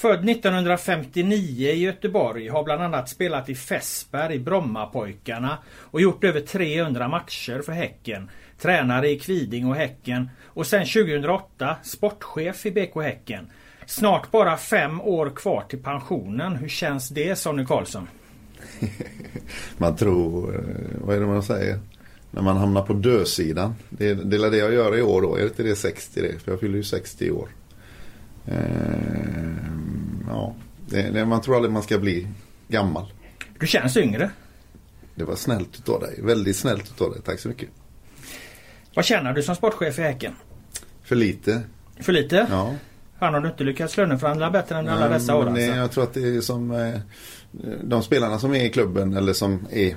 Född 1959 i Göteborg, har bland annat spelat i Fässberg, Brommapojkarna och gjort över 300 matcher för Häcken. Tränare i Kviding och Häcken och sen 2008 sportchef i BK Häcken. Snart bara fem år kvar till pensionen. Hur känns det Sonny Karlsson? man tror, eh, vad är det man säger? När man hamnar på dödsidan. Det, det är det jag gör i år då. Är det inte det 60 det? För jag fyller ju 60 i år. Eh, ja, det, man tror aldrig man ska bli gammal. Du känns yngre. Det var snällt utav dig. Väldigt snällt utav dig. Tack så mycket. Vad känner du som sportchef i Häcken? För lite. För lite? Ja. Han har du inte lyckats löneförhandla bättre än alla dessa år alltså. Jag tror att det är som eh, de spelarna som är i klubben eller som är,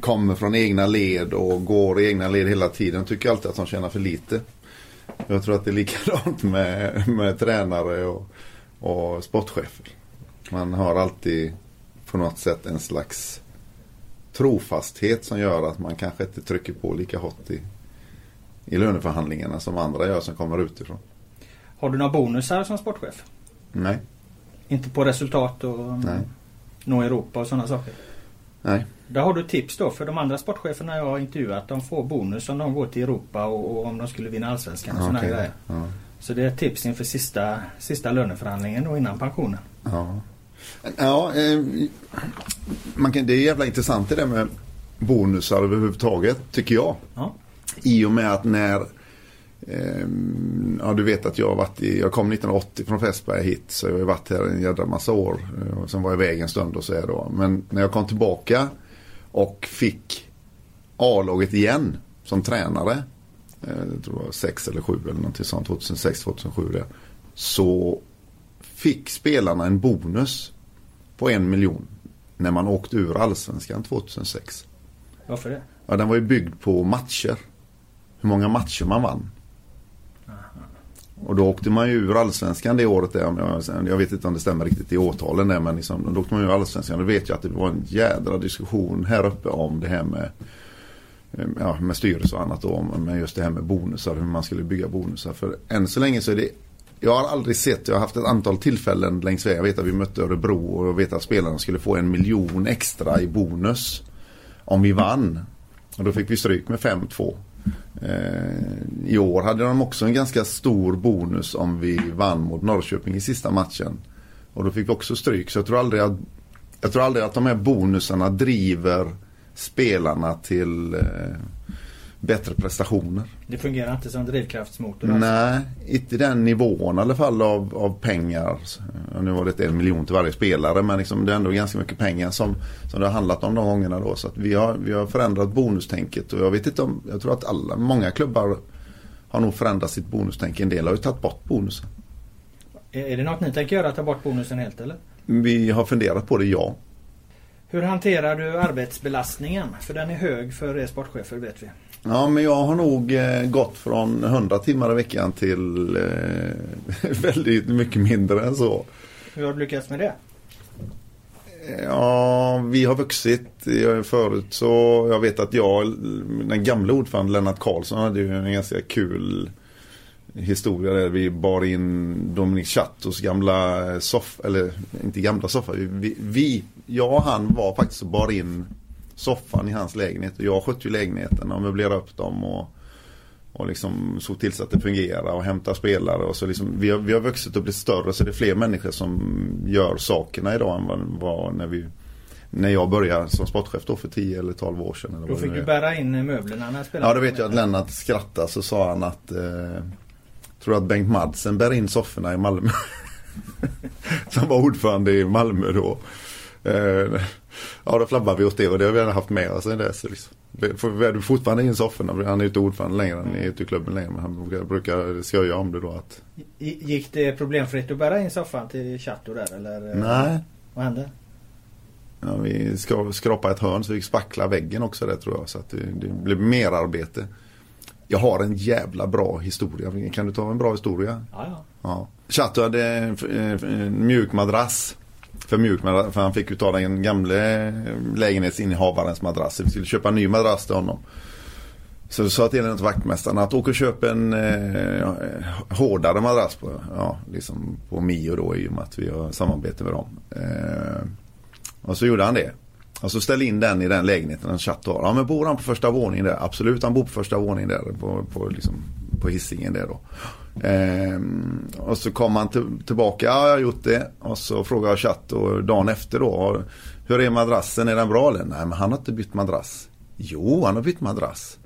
kommer från egna led och går i egna led hela tiden tycker alltid att de tjänar för lite. Jag tror att det är likadant med, med tränare och, och sportchefer. Man har alltid på något sätt en slags trofasthet som gör att man kanske inte trycker på lika hårt i, i löneförhandlingarna som andra gör som kommer utifrån. Har du några bonusar som sportchef? Nej. Inte på resultat och Nej. nå Europa och sådana saker? Nej. Där har du tips då för de andra sportcheferna jag har intervjuat. De får bonus om de går till Europa och, och om de skulle vinna Allsvenskan och sådana okay. grejer. Ja. Så det är tips inför sista, sista löneförhandlingen och innan pensionen. Ja, ja eh, man kan, det är jävla intressant det där med bonusar överhuvudtaget tycker jag. Ja. I och med att när Ja du vet att jag har varit i, jag kom 1980 från Fässberg hit så jag har varit här en jädra massa år. Eh, och sen var jag iväg en stund och så är då. Men när jag kom tillbaka och fick A-laget igen som tränare. Eh, jag tror det var 6 eller 7 eller någonting sånt, 2006-2007 det. Så fick spelarna en bonus på en miljon när man åkte ur allsvenskan 2006. Varför det? Ja, den var ju byggd på matcher. Hur många matcher man vann. Och då åkte man ju ur allsvenskan det året. Där, jag vet inte om det stämmer riktigt i årtalen där, men liksom, då åkte man ur allsvenskan. Då vet jag att det var en jädra diskussion här uppe om det här med eh, ja, med styrelse och annat då, men just det här med bonusar, hur man skulle bygga bonusar. För än så länge så är det jag har aldrig sett, jag har haft ett antal tillfällen längs vägen. Jag vet att vi mötte Örebro och jag vet att spelarna skulle få en miljon extra i bonus. Om vi vann. Och då fick vi stryk med 5-2. Eh, I år hade de också en ganska stor bonus om vi vann mot Norrköping i sista matchen. Och då fick vi också stryk. Så jag tror aldrig att, jag tror aldrig att de här bonusarna driver spelarna till eh, bättre prestationer. Det fungerar inte som drivkraftsmotor? Nej, inte den nivån i alla fall av, av pengar. Nu var det en miljon till varje spelare men liksom det är ändå ganska mycket pengar som, som det har handlat om de gångerna då. Så vi, har, vi har förändrat bonustänket och jag vet inte om, jag tror att alla, många klubbar har nog förändrat sitt bonustänk. En del har ju tagit bort bonusen. Är det något ni tänker göra, ta bort bonusen helt eller? Vi har funderat på det, ja. Hur hanterar du arbetsbelastningen? För den är hög för er sportchefer vet vi. Ja, men jag har nog eh, gått från 100 timmar i veckan till eh, väldigt mycket mindre än så. Hur har du lyckats med det? Ja, vi har vuxit. Förut så, jag vet att jag, den gamla ordföranden Lennart Karlsson hade ju en ganska kul historia där vi bar in Dominic Chattos gamla soffa, eller inte gamla soffa. Vi, vi, jag och han var faktiskt och bar in soffan i hans lägenhet och jag skötte ju lägenheten och möblerade upp dem och, och liksom såg till så att det fungerar och hämtade spelare och så liksom, vi har, vi har vuxit och blivit större så det är fler människor som gör sakerna idag än vad det var när vi när jag började som sportchef då för 10 eller 12 år sedan. Eller då fick du bära in möblerna när spelade? Ja, då vet jag att Lennart skrattade så sa han att eh, Tror att Bengt Madsen bär in sofforna i Malmö. Som var ordförande i Malmö då. Eh, ja, då flabbar vi åt det och det har vi redan haft med oss sen dess. Liksom. Vi hade fortfarande in sofforna. Han är inte ordförande längre, han är inte i klubben längre. Men han brukar skoja om det då. Att... Gick det problemfritt att bära in soffan till Chatto där eller? Nej. Vad hände? Ja, vi skrapade ett hörn så vi fick spackla väggen också där tror jag. Så att det, det blev mer arbete. Jag har en jävla bra historia. Kan du ta en bra historia? Ja, ja. ja. Chato hade en mjuk madrass. För mjuk madrass, för han fick ju ta den gamle lägenhetsinnehavarens madrass. Vi skulle köpa en ny madrass till honom. Så sa jag till en vaktmästaren att åka och köpa en eh, hårdare madrass på, ja, liksom på Mio då i och med att vi har samarbete med dem. Eh, och så gjorde han det. Och så ställde in den i den lägenheten en chatt har. Ja men bor han på första våningen där? Absolut han bor på första våningen där. På, på, liksom, på hissingen där då. Ehm, och så kom han till, tillbaka. Ja jag har gjort det. Och så frågade jag chatt och dagen efter då. Hur är madrassen? Är den bra eller? Nej men han har inte bytt madrass. Jo han har bytt madrass.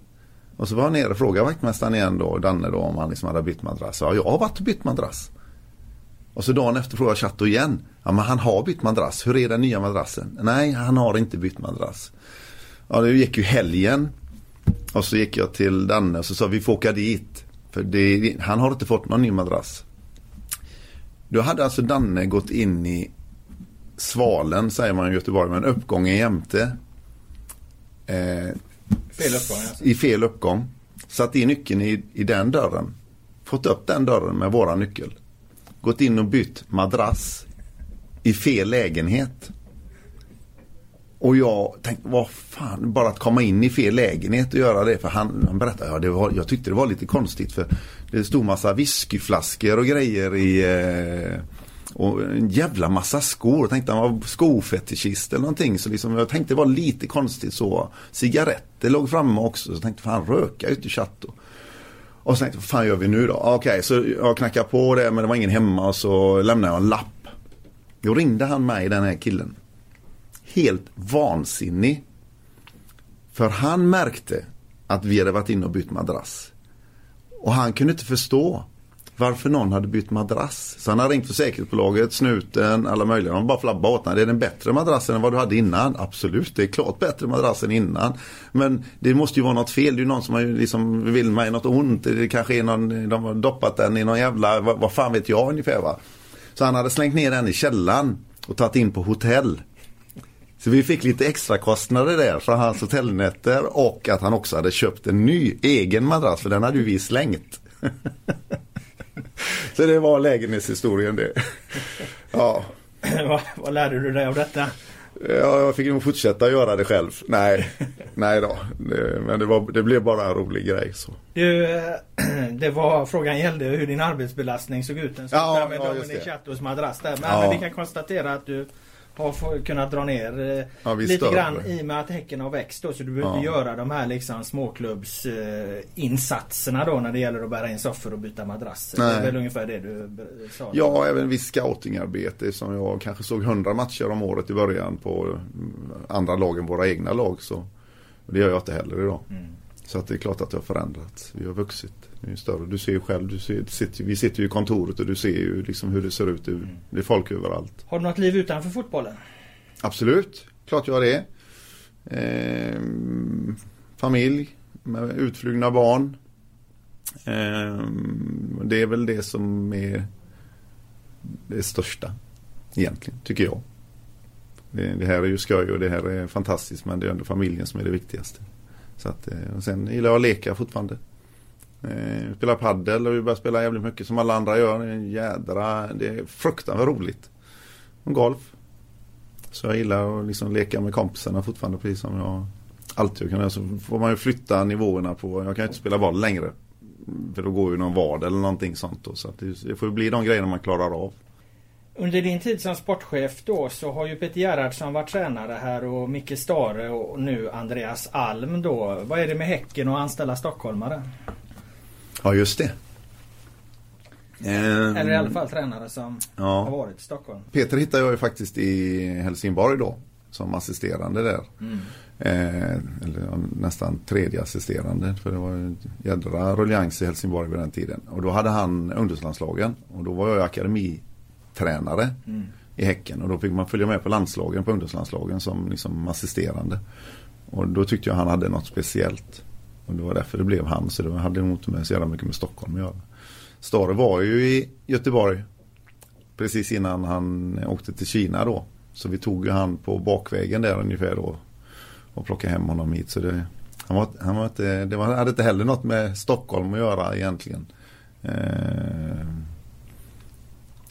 Och så var han nere och frågade vaktmästaren igen då, Danne då, om han liksom hade bytt madrass. Ja, jag har varit och bytt madrass. Och så dagen efter frågade jag Chatto igen. Ja, men han har bytt madrass. Hur är den nya madrassen? Nej, han har inte bytt madrass. Ja, det gick ju helgen. Och så gick jag till Danne och så sa vi får åka dit. För det, han har inte fått någon ny madrass. Då hade alltså Danne gått in i Svalen, säger man i Göteborg, men uppgången jämte. Eh, fel uppgång alltså. I fel uppgång. Satt in nyckeln i, i den dörren. Fått upp den dörren med våra nyckel gått in och bytt madrass i fel lägenhet. Och jag tänkte, vad fan, bara att komma in i fel lägenhet och göra det. För han, han berättade, ja, det var, jag tyckte det var lite konstigt för det stod massa whiskyflaskor och grejer i eh, och en jävla massa skor. Jag tänkte han var skofetischist eller någonting. Så liksom, jag tänkte det var lite konstigt så. Cigaretter låg framme också. Så jag tänkte fan röka ute i chatten. Och så tänkte jag, vad fan gör vi nu då? Okej, okay, så jag knackade på det men det var ingen hemma och så lämnade jag en lapp. Då ringde han mig, den här killen. Helt vansinnig. För han märkte att vi hade varit inne och bytt madrass. Och han kunde inte förstå varför någon hade bytt madrass. Så han har ringt försäkringsbolaget, snuten, alla möjliga. De bara flabbade åt honom. Det är den bättre madrassen än vad du hade innan. Absolut, det är klart bättre madrass än innan. Men det måste ju vara något fel. Det är ju någon som har liksom vill mig något ont. Det kanske är någon, de har doppat den i någon jävla, vad, vad fan vet jag ungefär va. Så han hade slängt ner den i källan och tagit in på hotell. Så vi fick lite extra kostnader där för hans hotellnätter och att han också hade köpt en ny egen madrass för den hade ju vi slängt. Så det var lägenhetshistorien det. Ja. vad, vad lärde du dig av detta? Ja, jag fick nog fortsätta göra det själv. Nej, nej då. Det, men det, var, det blev bara en rolig grej. Så. Du, det var, frågan gällde hur din arbetsbelastning såg ut. Den ja, med ja, Dominic Chattos madrass där. Men, ja. men vi kan konstatera att du har kunnat dra ner eh, ja, lite större. grann i och med att Häcken har växt då. Så du behöver ja. göra de här liksom småklubbsinsatserna eh, då när det gäller att bära in soffor och byta madrasser. Nej. Det är väl ungefär det du sa? Ja, även viss scoutingarbete som jag kanske såg hundra matcher om året i början på andra lag än våra egna lag. Så det gör jag inte heller idag. Mm. Så att det är klart att det har förändrats. Vi har vuxit. Större. Du ser ju själv, du ser, sitter, vi sitter ju i kontoret och du ser ju liksom hur det ser ut. Mm. Det är folk överallt. Har du något liv utanför fotbollen? Absolut, klart jag har det. Eh, familj med utflugna barn. Eh, det är väl det som är det största egentligen, tycker jag. Det, det här är ju skoj och det här är fantastiskt men det är ändå familjen som är det viktigaste. Så att, eh, och sen gillar jag att leka fortfarande. Eh, spelar paddel och vi börjar spela jävligt mycket som alla andra gör. Det är jädra, det är fruktansvärt roligt. Och golf. Så jag gillar att liksom leka med kompisarna fortfarande precis som jag alltid kan göra. Så får man ju flytta nivåerna på, jag kan ju inte spela boll längre. För då går ju någon vad eller någonting sånt då. Så det, det får ju bli de grejerna man klarar av. Under din tid som sportchef då så har ju Peter Gerhardsson varit tränare här och Micke Stare och nu Andreas Alm då. Vad är det med Häcken och anställa stockholmare? Ja just det. Eller i alla fall tränare som ja. har varit i Stockholm. Peter hittade jag ju faktiskt i Helsingborg då. Som assisterande där. Mm. Eh, eller nästan tredje assisterande. För det var en jädra ruljans i Helsingborg vid den tiden. Och då hade han ungdomslandslagen. Och då var jag akademitränare mm. i Häcken. Och då fick man följa med på landslagen, på ungdomslandslagen som liksom assisterande. Och då tyckte jag han hade något speciellt. Och det var därför det blev han. Så det hade nog inte med så jävla mycket med Stockholm att göra. Stare var ju i Göteborg precis innan han åkte till Kina då. Så vi tog ju han på bakvägen där ungefär då och plockade hem honom hit. Så det, han var, han var inte, det var, hade inte heller något med Stockholm att göra egentligen. Eh,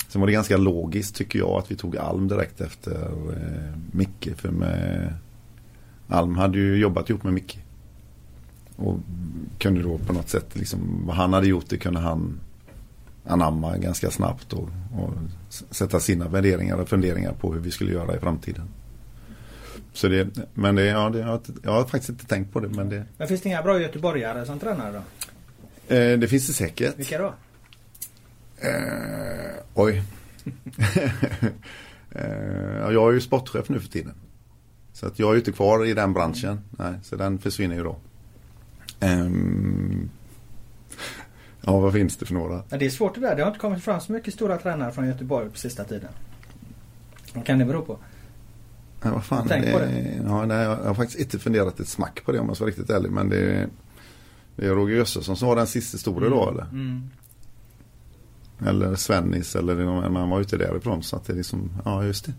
sen var det ganska logiskt tycker jag att vi tog Alm direkt efter eh, Micke. För med, Alm hade ju jobbat ihop med Micke och kunde då på något sätt, liksom, vad han hade gjort det kunde han anamma ganska snabbt och, och sätta sina värderingar och funderingar på hur vi skulle göra i framtiden. Så det, men det, ja, det, jag, jag har faktiskt inte tänkt på det. Men, det, Men finns det inga bra göteborgare som tränare då? eh, det finns det säkert. Vilka då? Eh, oj. eh, ja, jag är ju sportchef nu för tiden. Så att jag är ju inte kvar i den branschen. Nej, så den försvinner ju då. Ehm, ja, vad finns det för några? Ja, det är svårt det där. Det har inte kommit fram så mycket stora tränare från Göteborg på sista tiden. Vad kan det bero på? Ja, vad fan, Tänk det, på det. Ja, nej, jag har faktiskt inte funderat ett smack på det om jag ska vara riktigt ärlig. Men det, det är Roger Jössesson som var den sista stora då eller? Mm. Eller Svennis eller man var ute därifrån. Så att det är liksom, ja just det.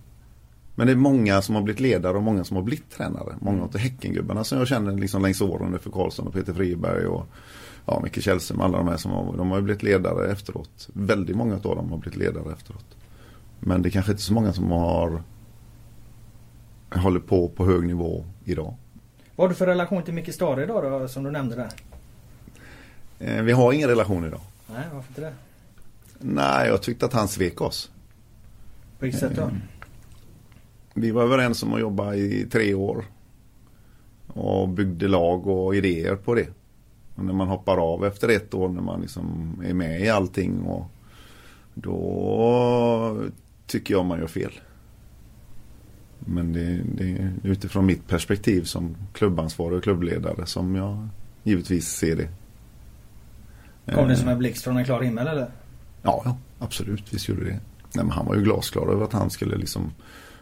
Men det är många som har blivit ledare och många som har blivit tränare. Många av Häckengubbarna som jag känner liksom längs åren för Karlsson och Peter Friberg och ja, Micke Källström. Alla de här som har, de har blivit ledare efteråt. Väldigt många av dem har blivit ledare efteråt. Men det är kanske inte så många som har håller på på hög nivå idag. Vad har du för relation till Micke Stare idag då, som du nämnde där? Eh, vi har ingen relation idag. Nej, varför inte det? Nej, jag tyckte att han svek oss. På vilket sätt då? Mm. Vi var överens om att jobba i tre år. Och byggde lag och idéer på det. Och när man hoppar av efter ett år när man liksom är med i allting och då tycker jag man gör fel. Men det, det är utifrån mitt perspektiv som klubbansvarig och klubbledare som jag givetvis ser det. Kom det Eh, som en blixt från en klar himmel eller? Ja, ja absolut. Visst gjorde det. Nej, men han var ju glasklar över att han skulle liksom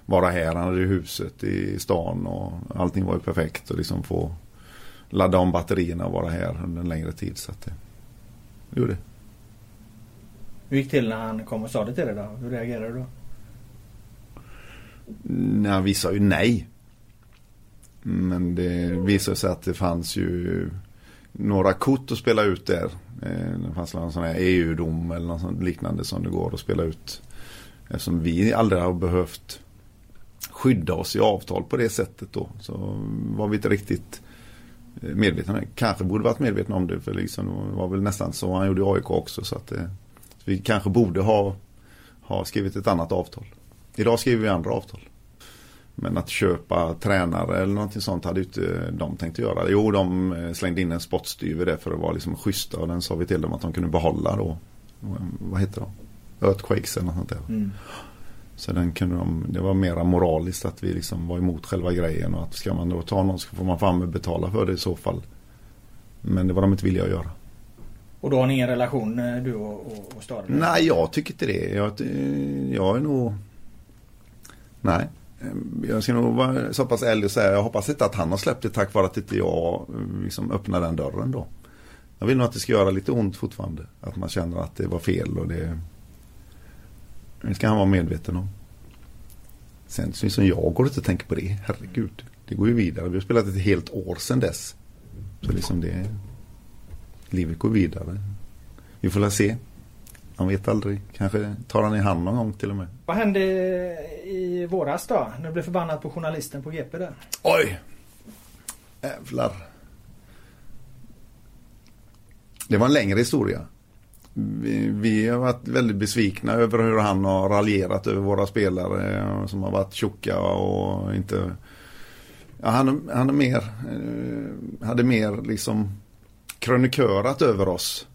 vara här. Han hade huset i stan och allting var ju perfekt och liksom få ladda om batterierna och vara här under en längre tid. Så att det gjorde. Hur gick det till när han kom och sa det till dig då? Hur reagerade du då? Nej, vi sa ju nej. Men det visade sig att det fanns ju några kort att spela ut där. Eh, Det fanns någon sån här EU-dom eller något liknande som det går att spela ut. Eftersom vi aldrig har behövt skydda oss i avtal på det sättet då. Så var vi inte riktigt eh, medvetna. Kanske borde varit medvetna om det för liksom det var väl nästan så han gjorde i AIK också. Så att det, vi kanske borde ha, ha skrivit ett annat avtal. Idag skriver vi andra avtal. Men att köpa tränare eller någonting sånt hade ju inte de tänkt göra. Jo, de eh, slängde in en spottstyver där för att vara liksom schyssta och den sa vi till dem att de kunde behålla då. Vad heter de? Earthquakes eller något sånt där. Mm. Så den kunde de, det var mera moraliskt att vi liksom var emot själva grejen och att ska man då ta någon så får man fan betala för det i så fall. Men det var de inte villiga att göra. Och då har ni ingen relation eh, du och, och, och? Nej, jag tycker inte det. Jag, eh, jag är nog... Nej. Eh, Jag ska nog vara så pass ärlig och säga jag hoppas inte att han har släppt det tack vare att inte jag liksom öppnar den dörren då. Jag vill nog att det ska göra lite ont fortfarande. Att man känner att det var fel och det... Det ska han vara medveten om. Sen som jag går inte att tänka på det. Herregud. Det går ju vidare. Vi har spelat ett helt år sedan dess. Så liksom det... Livet går vidare. Vi får väl se. Man vet aldrig. Kanske tar han i hand någon gång till och med. Vad hände i våras då? När du blev förbannad på journalisten på GP där? Oj! Jävlar. Det var en längre historia. Vi, vi har varit väldigt besvikna över hur han har raljerat över våra spelare eh, som har varit tjocka och inte... Ja, han, han är mer, eh, hade mer liksom krönikörat över oss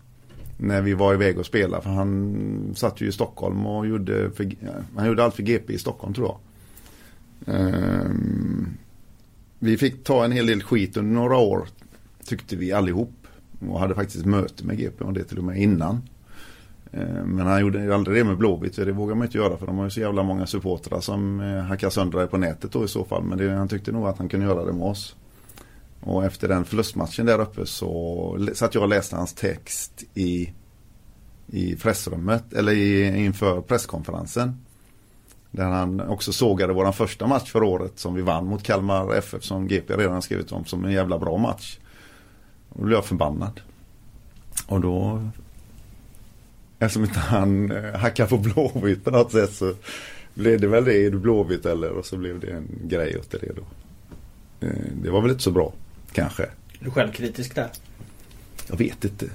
när vi var iväg och spelade. För han satt ju i Stockholm och gjorde, för, han gjorde allt för GP i Stockholm tror jag. Ehm, vi fick ta en hel del skit under några år tyckte vi allihop. Och hade faktiskt möte med GP och det till och med innan. Eh, men han gjorde ju aldrig det med Blåvitt för det vågar man inte göra för de har ju så jävla många supportrar som eh, hackar sönder det på nätet då i så fall. Men det, han tyckte nog att han kunde göra det med oss. Och efter den förlustmatchen där uppe så satt jag och läste hans text i, i pressrummet eller i, inför presskonferensen. Där han också sågade våran första match för året som vi vann mot Kalmar FF som GP redan skrivit om som en jävla bra match. Och då blev jag förbannad. Och då Eftersom inte han eh, hackar på Blåvitt på något sätt så blev det väl det, är du Blåvitt eller? Och så blev det en grej åt det då. Eh, Det var väl inte så bra, kanske. Är du självkritisk där? Jag vet inte.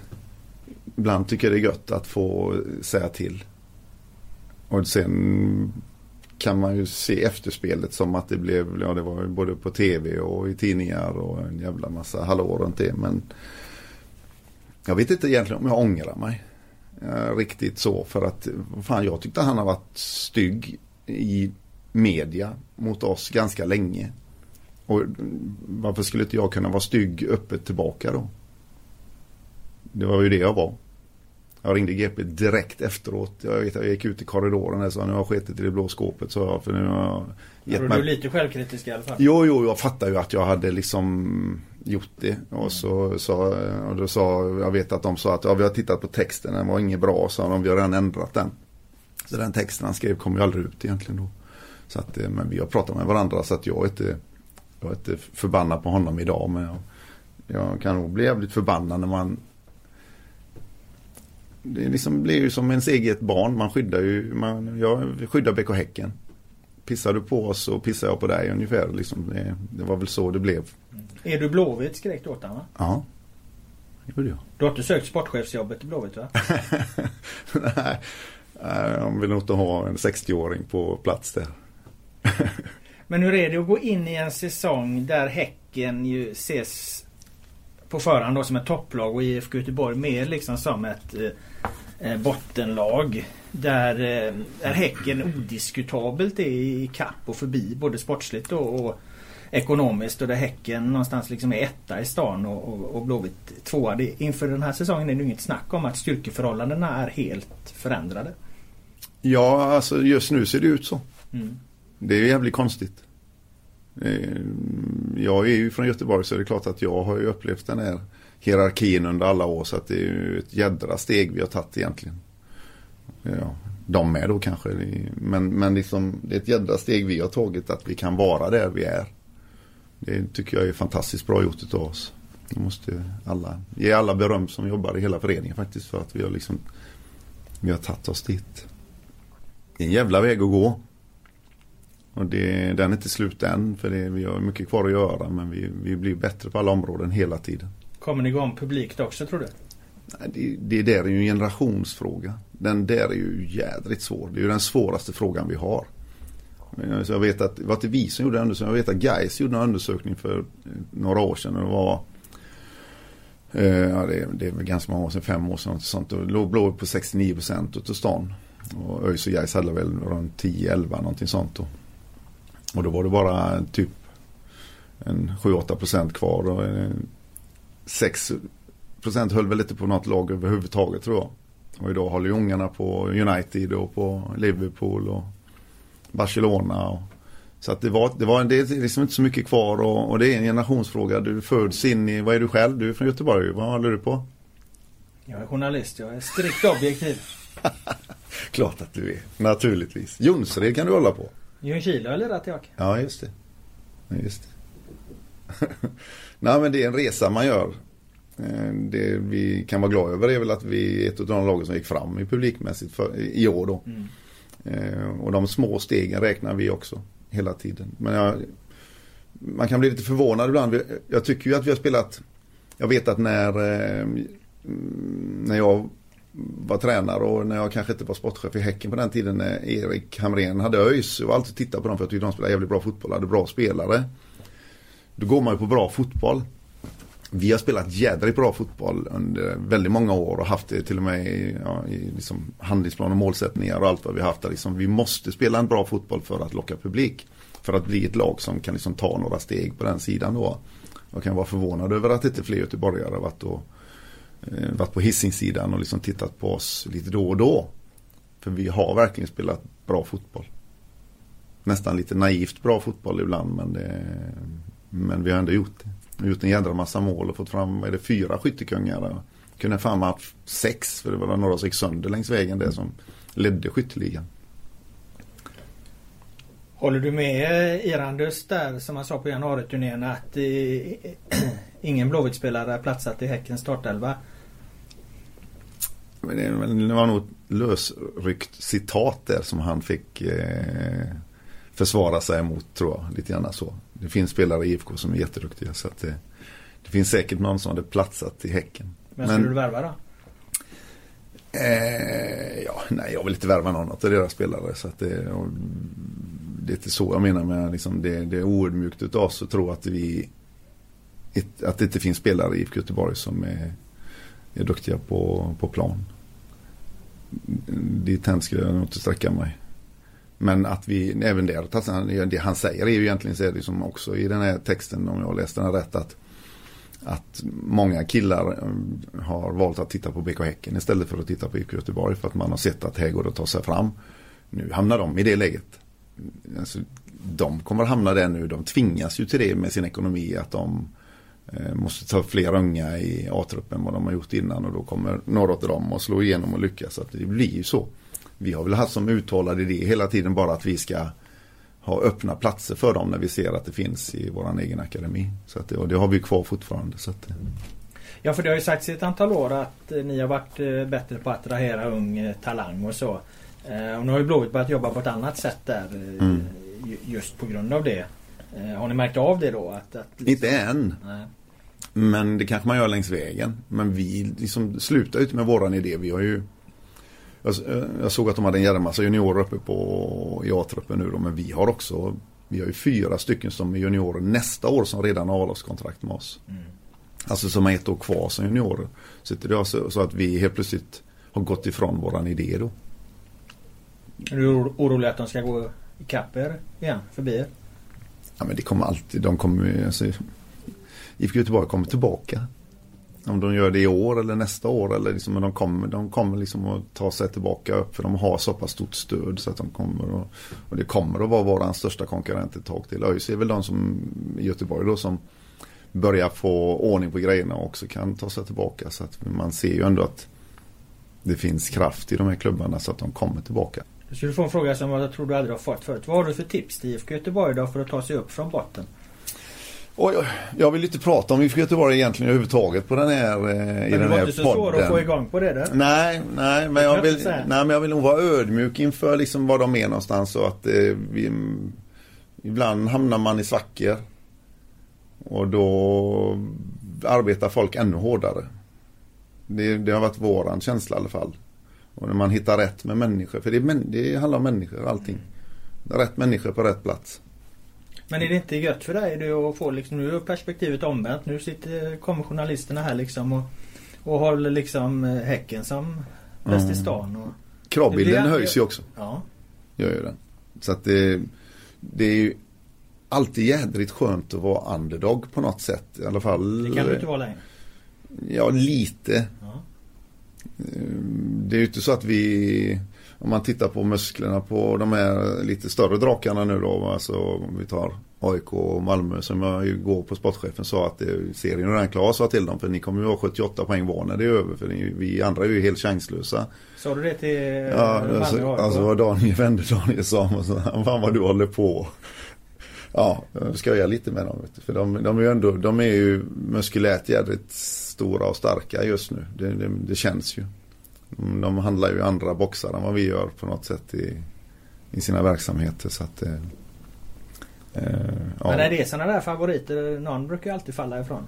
Ibland tycker jag det är gött att få säga till. Och sen kan man ju se efterspelet som att det blev, ja det var ju både på tv och i tidningar och en jävla massa hallå runt det. Men jag vet inte egentligen om jag ångrar mig. Eh, riktigt så för att fan jag tyckte han har varit stygg i media mot oss ganska länge. Och mm, varför skulle inte jag kunna vara stygg öppet tillbaka då? Det var ju det jag var. Jag ringde GP direkt efteråt. Jag, vet, jag gick ut i korridoren och sa nu har jag skitit i det blå skåpet. Så jag, för nu har jag gett mig... Du är lite självkritisk i alla fall. Jo, jo, jag fattar ju att jag hade liksom gjort det. Och så sa, och då sa, jag vet att de sa att ja, vi har tittat på texten, den var inget bra, sa de, vi har redan ändrat den. Så den texten han skrev kom ju aldrig ut egentligen då. Så att, eh, men vi har pratat med varandra så att jag är inte, jag är inte förbannad på honom idag. Men jag, jag kan nog bli jävligt förbannad när man det liksom blir ju som ens eget barn. Man skyddar ju, man, jag skyddar BK Häcken. Pissar du på oss så pissar jag på dig ungefär. Liksom. Det, det var väl så det blev. Är du Blåvitt skrek du åt honom Ja. Det gjorde jag. Du har inte sökt sportchefsjobbet i Blåvitt va? Nej. De vill nog inte ha en 60-åring på plats där. Men hur är det att gå in i en säsong där Häcken ju ses på förhand då som ett topplag och IFK Göteborg mer liksom som ett eh, eh bottenlag. Där eh, är Häcken odiskutabelt är i kapp och förbi både sportsligt och, och ekonomiskt och där Häcken någonstans liksom är etta i stan och, och, och Blåvitt tvåa. Det, inför den här säsongen är det inget snack om att styrkeförhållandena är helt förändrade. Ja, alltså just nu ser det ut så. Mm. Det är jävligt konstigt. Eh, jag är ju från Göteborg så det är klart att jag har ju upplevt den här hierarkin under alla år så att det är ju ett jädra steg vi har tagit egentligen. Ja, de med då kanske. Men, men liksom, det är ett jädra steg vi har tagit att vi kan vara där vi är. Det tycker jag är fantastiskt bra gjort av oss. Jag måste alla, ge alla beröm som jobbar i hela föreningen faktiskt för att vi har liksom vi har tagit oss dit. Det är en jävla väg att gå. Och det, den är inte slut än för det, vi har mycket kvar att göra men vi, vi blir bättre på alla områden hela tiden. Kommer ni gå om publikt också tror du? Det, det där är ju en generationsfråga. Den där är ju jädrigt svår. Det är ju den svåraste frågan vi har. Så jag vet att, det var inte vi som gjorde undersökningen. Jag vet att Gais gjorde en undersökning för några år sedan. Och det var eh, Ja, det, det är väl ganska många år sedan, fem år sedan. Något sånt. Då låg Blå på 69 procent utav stan. Och ÖIS och Gais hade väl runt 10-11 någonting sånt. Då. Och då var det bara typ en 7-8 procent kvar. Och 6 procent höll väl lite på något lag överhuvudtaget tror jag. Och idag håller ju ungarna på United och på Liverpool och Barcelona. Och, så att det var, det var det är liksom inte så mycket kvar och, och, det är en generationsfråga. Du föds in i, vad är du själv? Du är från Göteborg, vad håller du på? Jag är journalist, jag är strikt objektiv. Klart att du är, naturligtvis. Jonsered kan du hålla på. Ljungskile eller Ratiak? Ja, just det. Ja, just det. Nej, men det är en resa man gör. Eh, det vi kan vara glada över är väl att vi är ett av de lagen som gick fram i publikmässigt för, i år då. Mm. Eh, och de små stegen räknar vi också hela tiden. Men jag, man kan bli lite förvånad ibland. Jag tycker ju att vi har spelat Jag vet att när eh, När jag var tränare och när jag kanske inte var sportchef i Häcken på den tiden när Erik Hamrén hade ÖIS. Jag var alltid tittat på dem för jag tyckte de spelade jävligt bra fotboll, hade bra spelare. Då går man ju på bra fotboll. Vi har spelat jädrigt bra fotboll under väldigt många år och haft det till och med i, ja, i liksom handlingsplan och målsättningar och allt vad vi har haft. Där. Liksom, vi måste spela en bra fotboll för att locka publik. För att bli ett lag som kan liksom ta några steg på den sidan då. Jag kan vara förvånad över att inte fler göteborgare varit, och, Eh, varit på hissingsidan och liksom tittat på oss lite då och då. För vi har verkligen spelat bra fotboll. Nästan lite naivt bra fotboll ibland men, det, men vi har ändå gjort det har gjort en jädra massa mål och fått fram, är det fyra skyttekungar? Kunde fan ha haft sex för det var några som gick sönder längs vägen det som ledde skytteligan. Håller du med eh, Irandus där som han sa på januariturnén att eh, ingen Blåvitt-spelare platsat i Häckens startelva? Det var nog ett lösryckt citat där som han fick eh, försvara sig emot tror jag. Lite grann så det finns spelare i IFK som är jätteduktiga. Så det, Det finns säkert någon som hade platsat i Häcken. Men skulle du värva då? Eh, ja, nej, jag vill inte värva någon av deras spelare. Så det, och, det är inte så jag menar med liksom det, det är oödmjukt utav oss att tro att vi att det inte finns spelare i IFK Göteborg som är, är duktiga på, på plan. Dithän skulle jag nog inte sträcka mig. Men att vi även där, det han säger är ju egentligen så är det som också i den här texten om jag läste den rätt att att många killar eh, har valt att titta på BK Häcken istället för att titta på IFK Göteborg för att man har sett att här går det att ta sig fram. Nu hamnar de i det läget. Alltså, de kommer hamna där nu. De tvingas ju till det med sin ekonomi att de eh, måste ta fler unga i A-truppen än vad de har gjort innan och då kommer några av dem att slå igenom och lyckas. Så att det blir ju så. Vi har väl haft som uttalad idé hela tiden bara att vi ska ha öppna platser för dem när vi ser att det finns i vår egen akademi. Så att det, och det har vi kvar fortfarande. Så att, Ja för det har ju sagts i ett antal år att eh, ni har varit eh, bättre på att attrahera ung eh, talang och så. Och nu har ju Blåvitt börjat jobba på ett annat sätt där mm. just på grund av det. Har ni märkt av det då? Att, att liksom... Inte än. Nej. Men det kanske man gör längs vägen. Men vi liksom slutar inte med våran idé. Vi har ju jag, jag såg att de hade en jävla massa juniorer uppe på i A-truppen nu då, men vi har också vi har ju fyra stycken som är juniorer nästa år som redan har avlagskontrakt med oss. Mm. Alltså som har ett år kvar som juniorer. Så det är alltså så att vi helt plötsligt har gått ifrån våran idé då. Är du orolig att de ska gå ikapp er igen, förbi er? Ja men det kommer alltid, de kommer alltså, IFK Göteborg kommer tillbaka. Om de gör det i år eller nästa år eller liksom, de kommer, de kommer liksom att ta sig tillbaka upp för de har så pass stort stöd så att de kommer och, och det kommer att vara vår största konkurrent ett tag till. ÖIS är väl de som i Göteborg då som börjar få ordning på grejerna och också kan ta sig tillbaka så att man ser ju ändå att det finns kraft i de här klubbarna så att de kommer tillbaka. Du skulle få en fråga som jag tror du aldrig har fått förut. Vad har du för tips till IFK Göteborg då för att ta sig upp från botten? Och jag, vill inte prata om IFK Göteborg egentligen överhuvudtaget på den här eh, men i den här podden. Men det var inte så svårt att få igång på det där. Nej, nej men, jag vill, nej men jag vill nog vara ödmjuk inför liksom var de är någonstans och att eh, vi, ibland hamnar man i svackor. Och då arbetar folk ännu hårdare. Det, det har varit våran känsla i alla fall. Och när man hittar rätt med människor, för det, det handlar om människor allting. Rätt människor på rätt plats. Men är det inte gött för dig du att få liksom, nu är perspektivet omvänt. Nu sitter, kommer journalisterna här liksom och, och håller liksom eh, Häcken som bäst i mm. stan. Och, Kravbilden höjs ju också. Ja. Gör ju den. Så att det, det är ju alltid jädrigt skönt att vara underdog på något sätt. I alla fall. Det kan du inte vara längre. Ja, lite. Ja. Det är ju inte så att vi om man tittar på musklerna på de här lite större drakarna nu då. Alltså om vi tar AIK och Malmö som jag igår på sportchefen sa att serien är redan klar sa till dem. För ni kommer ju ha 78 poäng var när det är över. För vi andra är ju helt chanslösa. Sa du det till ja, Malmö alltså, och? Alltså vad Daniel vände Daniel sa. Fan vad du håller på. Ja, jag skojar lite med dem. För de, de är ju ändå, de är ju muskulärt jädrigt stora och starka just nu. Det, det, det känns ju. De handlar ju andra boxar än vad vi gör på något sätt i, i sina verksamheter. Så att, eh, eh ja. Men är det sådana där favoriter? Någon brukar ju alltid falla ifrån.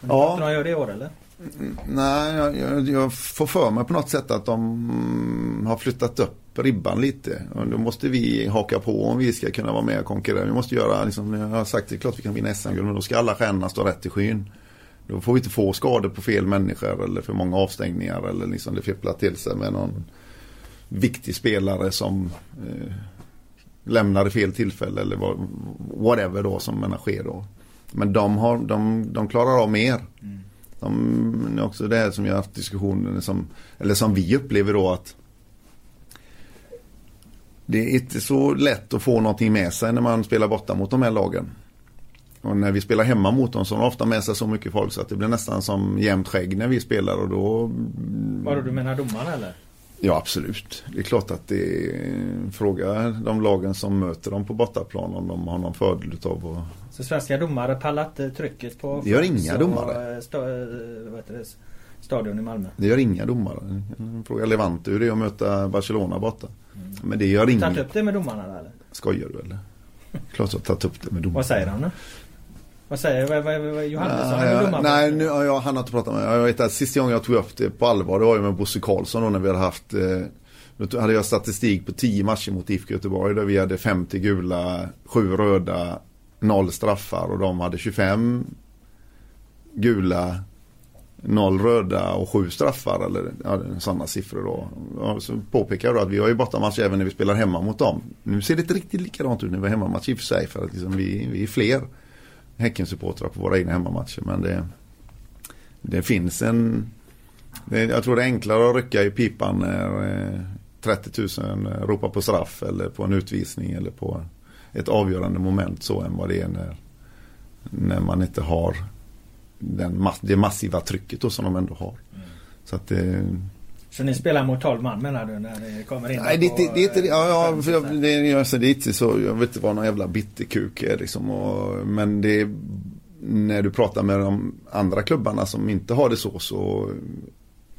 Men ja. Inte de gör det i år eller? Mm, nej, jag, jag, jag, får för mig på något sätt att de har flyttat upp ribban lite. Och då måste vi haka på om vi ska kunna vara med och konkurrera. Vi måste göra, liksom, jag har sagt det är klart vi kan vinna SM-guld men då ska alla stjärnorna stå rätt i skyn. Då får vi inte få skador på fel människor eller för många avstängningar eller liksom det fipplar till sig med någon viktig spelare som eh, lämnar i fel tillfälle eller whatever då som sker då. Men de, har, de, de klarar av mer. Mm. De, är också det som jag har haft diskussioner som, eller som vi upplever då att det är inte så lätt att få någonting med sig när man spelar borta mot de här lagen. Och när vi spelar hemma mot dem så har de ofta med sig så mycket folk så att det blir nästan som jämnt skägg när vi spelar och då... Vadå du menar domarna eller? Ja absolut. Det är klart att det är fråga de lagen som möter dem på bortaplan om de har någon fördel utav att... Så svenska domare pallar inte trycket på... Det gör inga domare. Sta, vad heter det? Stadion i Malmö. Det gör inga domare. Fråga Levante hur det är att möta Barcelona borta. Men det gör du tagit upp det med domarna eller? Skojar du eller? Klart jag har tagit upp det med domarna. Vad säger han då? Vad säger vad, vad, vad, Johannesson? Nej, är jag, nej nu, ja, han har inte pratat med mig. Jag vet att sista gången jag tog upp det på allvar det var ju med Bosse Karlsson då när vi hade haft eh, Då hade jag statistik på 10 matcher mot IFK Göteborg där vi hade 50 gula, 7 röda, 0 straffar och de hade 25 gula, Noll röda och sju straffar eller ja, sådana siffror då. Ja, så påpekar jag då att vi har ju bortamatch även när vi spelar hemma mot dem. Nu ser det inte riktigt likadant ut när vi har hemmamatch i och för sig för att liksom vi, vi är fler Häckensupportrar på våra egna hemmamatcher. Men det, det finns en... Det, jag tror det är enklare att rycka i pipan när eh, 30 000 ropar på straff eller på en utvisning eller på ett avgörande moment så än vad det är när, när man inte har den, det massiva trycket då som de ändå har. Mm. Så att det, så ni spelar mot 12 man menar du när ni kommer in? Nej det, det, det är inte ja, ja, för jag, det, alltså, det är inte så, jag vet inte vad någon jävla bitterkuk är liksom. Och, men det är, när du pratar med de andra klubbarna som inte har det så så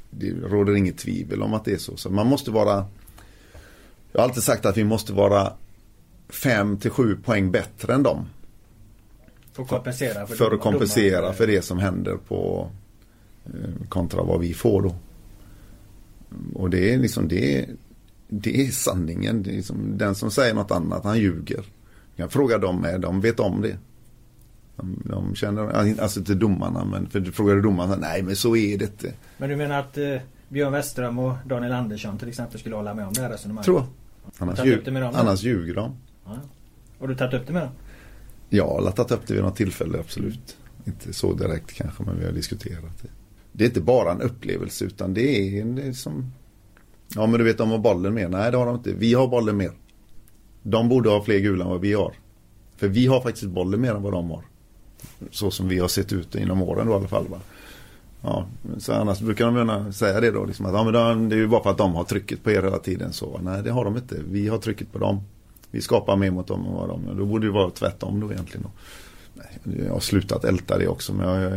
det råder inget tvivel om att det är så. Så man måste vara Jag har alltid sagt att vi måste vara 5 till 7 poäng bättre än dem. För att kompensera för, för, att kompensera för det som händer på eh, kontra vad vi får då. Och det är liksom det, det är sanningen. Det är liksom, den som säger något annat, han ljuger. Jag kan fråga dem med, de vet om det. De, de känner, alltså till domarna, men för du frågade domarna, nej men så är det inte. Men du menar att eh, Björn Westerström och Daniel Andersson till exempel skulle hålla med om det här resonemanget? Tror Annars, ljug, annars ljuger de. Ja. Och du tagit upp det med dem? Ja, jag har tagit upp det vid något tillfälle, absolut. Inte så direkt kanske, men vi har diskuterat det det är inte bara en upplevelse utan det är, det är som Ja men du vet de har bollen mer. Nej det har de inte. Vi har bollen mer. De borde ha fler gula än vad vi har. För vi har faktiskt bollen mer än vad de har. Så som vi har sett ut inom åren då i alla fall. Va? Ja, så annars brukar de gärna säga det då. Liksom att, ja, men det är ju bara för att de har trycket på er hela tiden. Så nej det har de inte. Vi har trycket på dem. Vi skapar mer mot dem än vad de gör. Då borde det vara tvärtom då egentligen. Då. Jag har slutat älta det också. Men jag,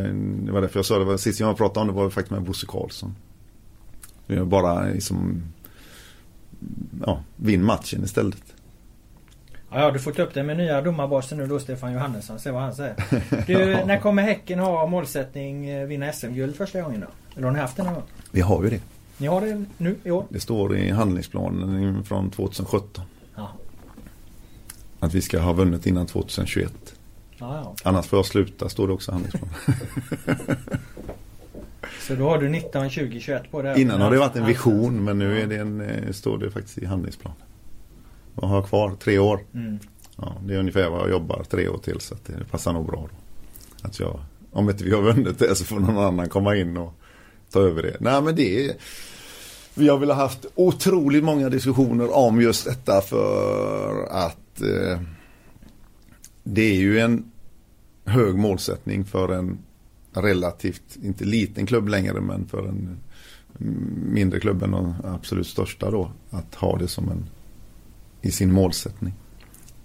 det var därför jag sa det. Var, sist jag pratade om det var faktiskt med Bosse Karlsson. Jag bara liksom ja, vinn matchen istället. Ja, ja, du får ta upp det med nya domarbasen nu då Stefan Johannesson. Se vad han säger. Du, när kommer Häcken ha målsättning eh, vinna SM-guld första gången då? Eller har ni haft det någon gång? Vi har ju det. Ni har det nu i år? Det står i handlingsplanen från 2017. Att vi ska ha vunnit innan 2021. Ah, ja. Annars får jag sluta, står det också i handlingsplanen. Så då har du 19, 20, 21 på det? Innan har det varit en vision men nu är det en, eh, står det faktiskt i handlingsplanen. Vad har jag kvar? Tre år. Mm. Ja, det är ungefär vad jag jobbar tre år till så det passar nog bra. Då. Att jag, om inte vi har vunnit det så får någon annan komma in och ta över det. Nej men det är Vi har väl haft otroligt många diskussioner om just detta för att eh, det är ju en hög målsättning för en relativt, inte liten klubb längre men för en mindre klubb än den absolut största då. Att ha det som en i sin målsättning.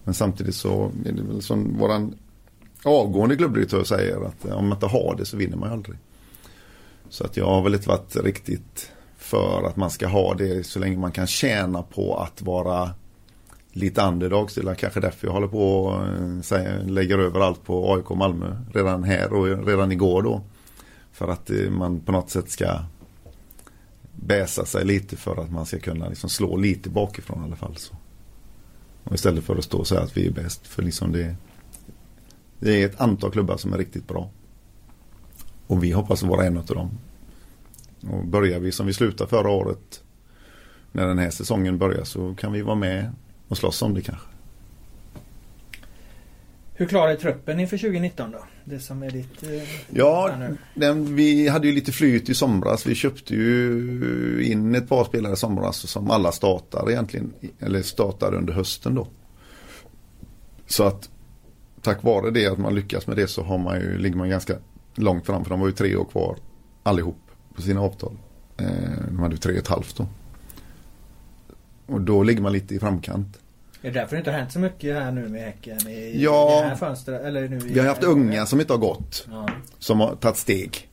Men samtidigt så är det väl som våran avgående klubbdirektör säger att eh, om man inte har det så vinner man aldrig. Så att jag har väl inte varit riktigt för att man ska ha det så länge man kan tjäna på att vara lite underdogs. Det är kanske därför jag håller på och eh, lägger över allt på AIK och Malmö redan här och redan igår då. För att eh, man på något sätt ska bäsa sig lite för att man ska kunna liksom slå lite bakifrån i alla fall. Så. Och istället för att stå och säga att vi är bäst. För liksom det, det är ett antal klubbar som är riktigt bra. Och vi hoppas vara en av dem. Och börjar vi som vi slutade förra året när den här säsongen börjar så kan vi vara med och slåss om det kanske. Hur klarar truppen inför 2019 då? Det som är ditt... Eh, ja, den, vi hade ju lite flyt i somras. Vi köpte ju in ett par spelare i somras som alla startar egentligen. Eller startar under hösten då. Så att tack vare det att man lyckas med det så har man ju, ligger man ganska långt fram. För de var ju tre år kvar allihop på sina avtal. Eh, de hade ju tre och ett halvt då. Och då ligger man lite i framkant. Är det därför det inte har hänt så mycket här nu med Häcken? I, ja, i det här fönstret, eller nu vi har haft unga som inte har gått. Ja. Som har tagit steg.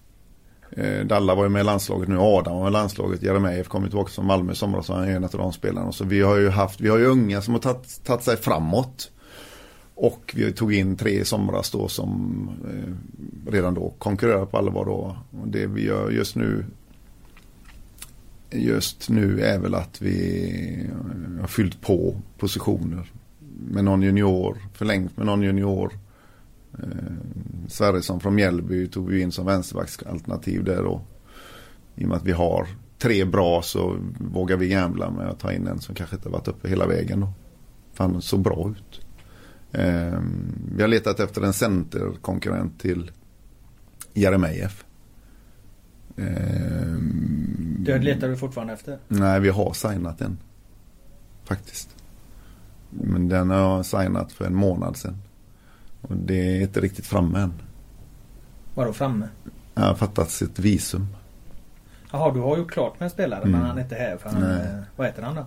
Eh, Dalla var ju med i landslaget nu, Adam var med i landslaget, Jeremejeff kom tillbaka från Malmö i somras och han är en av de spelarna. Så vi har ju haft, vi har ju unga som har tagit, tagit sig framåt. Och vi tog in tre i somras då som eh, redan då konkurrerar på allvar då. Och det vi gör just nu just nu är väl att vi har fyllt på positioner med någon junior, förlängt med någon junior. Eh, Sverresson från Mjällby tog vi in som vänsterbacksalternativ där då. I och med att vi har tre bra så vågar vi gambla med att ta in en som kanske inte varit uppe hela vägen då. För han såg bra ut. Eh, vi har letat efter en centerkonkurrent till Jeremejeff. Eh, det letar du fortfarande efter? Nej, vi har signat den. Faktiskt. Men den har jag signat för en månad sedan. Och det är inte riktigt framme än. Vadå framme? Jag har fattat ett visum. Jaha, du har gjort klart med en spelare mm. men han är inte här för han, Nej. vad heter han då?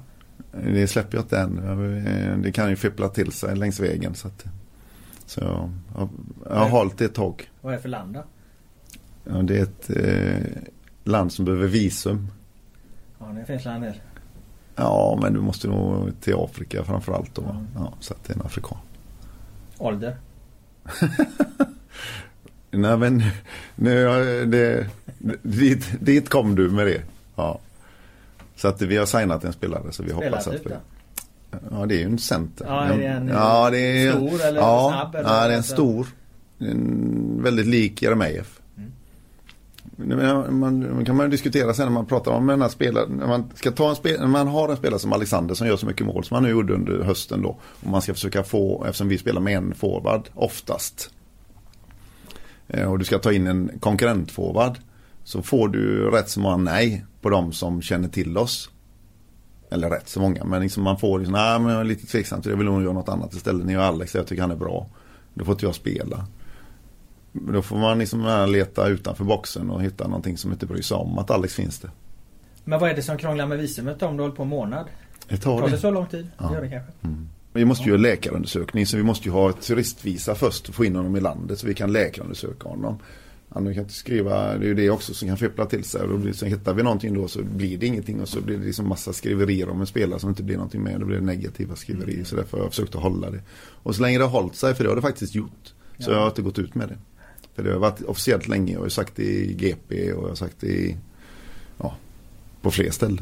Det släpper jag inte än. Det kan ju fippla till sig längs vägen. Så, att, så jag, jag, jag har hållit det ett tag. Vad är det för land då? Ja, det är ett eh, land som behöver visum. Ja, det finns land där. Ja, men du måste nog till Afrika framförallt då. Mm. Ja, så att det är en afrikan. Ålder? Nej men nu, det, dit, dit kom du med det. Ja. Så att vi har signat en spelare så vi Spelar hoppas att... Vi, ja det är ju en center. Ja, är det en ja, det är, stor eller ja, snabb? Eller ja, det är en stor. En väldigt lik Jeremejeff. Man, kan man diskutera sen när man pratar om den här spelaren. När man, ska ta en spel, när man har en spelare som Alexander som gör så mycket mål som han nu gjorde under hösten då. Och man ska försöka få, eftersom vi spelar med en forward oftast. Eh, och du ska ta in en konkurrentforward. Så får du rätt så många nej på de som känner till oss. Eller rätt så många. Men liksom man får liksom, nej men jag är lite tveksam till det. Jag vill nog göra något annat istället. Ni och Alex, jag tycker han är bra. Då får inte jag spela. Då får man liksom leta utanför boxen och hitta någonting som inte bryr sig om att Alex finns det. Men vad är det som krånglar med visumet om du håller på en månad? Det tar, tar det så lång tid? Ja. Gör det kanske? Mm. Vi måste ju göra läkarundersökning så vi måste ju ha ett turistvisa först och få in honom i landet så vi kan läkarundersöka honom. Han kan inte skriva, det är ju det också som kan fippla till sig. Och då hittar vi någonting då så blir det ingenting och så blir det liksom massa skriverier om en spelare som inte blir någonting med. Då blir det negativa skriverier. Så därför har jag försökt att hålla det. Och så länge det har hållit sig, för det har det faktiskt gjort. Så ja. jag har inte gått ut med det. Det har varit officiellt länge jag har sagt det i GP och jag har sagt det i, ja, på fler ställen.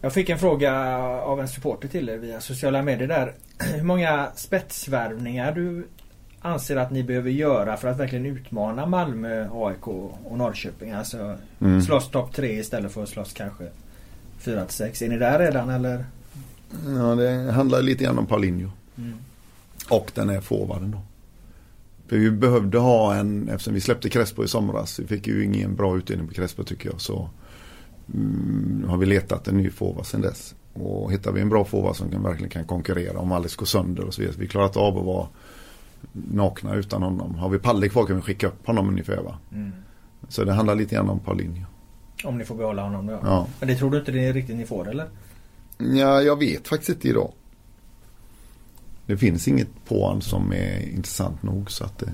Jag fick en fråga av en supporter till er via sociala medier där. Hur många spetsvärvningar du anser att ni behöver göra för att verkligen utmana Malmö, AIK och Norrköping? Alltså mm. slåss topp tre istället för att slåss kanske 4-6. Är ni där redan eller? Ja det handlar lite grann om Paulinho. Mm. Och den är forwarden då. För vi behövde ha en, eftersom vi släppte Crespo i somras. Vi fick ju ingen bra utdelning på Crespo tycker jag. Så mm, har vi letat en ny forward sedan dess. Och hittar vi en bra forward som kan, verkligen kan konkurrera om Alice går sönder och så vidare. Vi klarar inte av att vara nakna utan honom. Har vi Palle kvar kan vi skicka upp honom ungefär va. Mm. Så det handlar lite grann om Paulinho. Om ni får behålla honom då? Ja. Men det tror du inte det är riktigt ni får eller? Ja, jag vet faktiskt inte idag. Det finns inget på honom som är intressant nog så att det...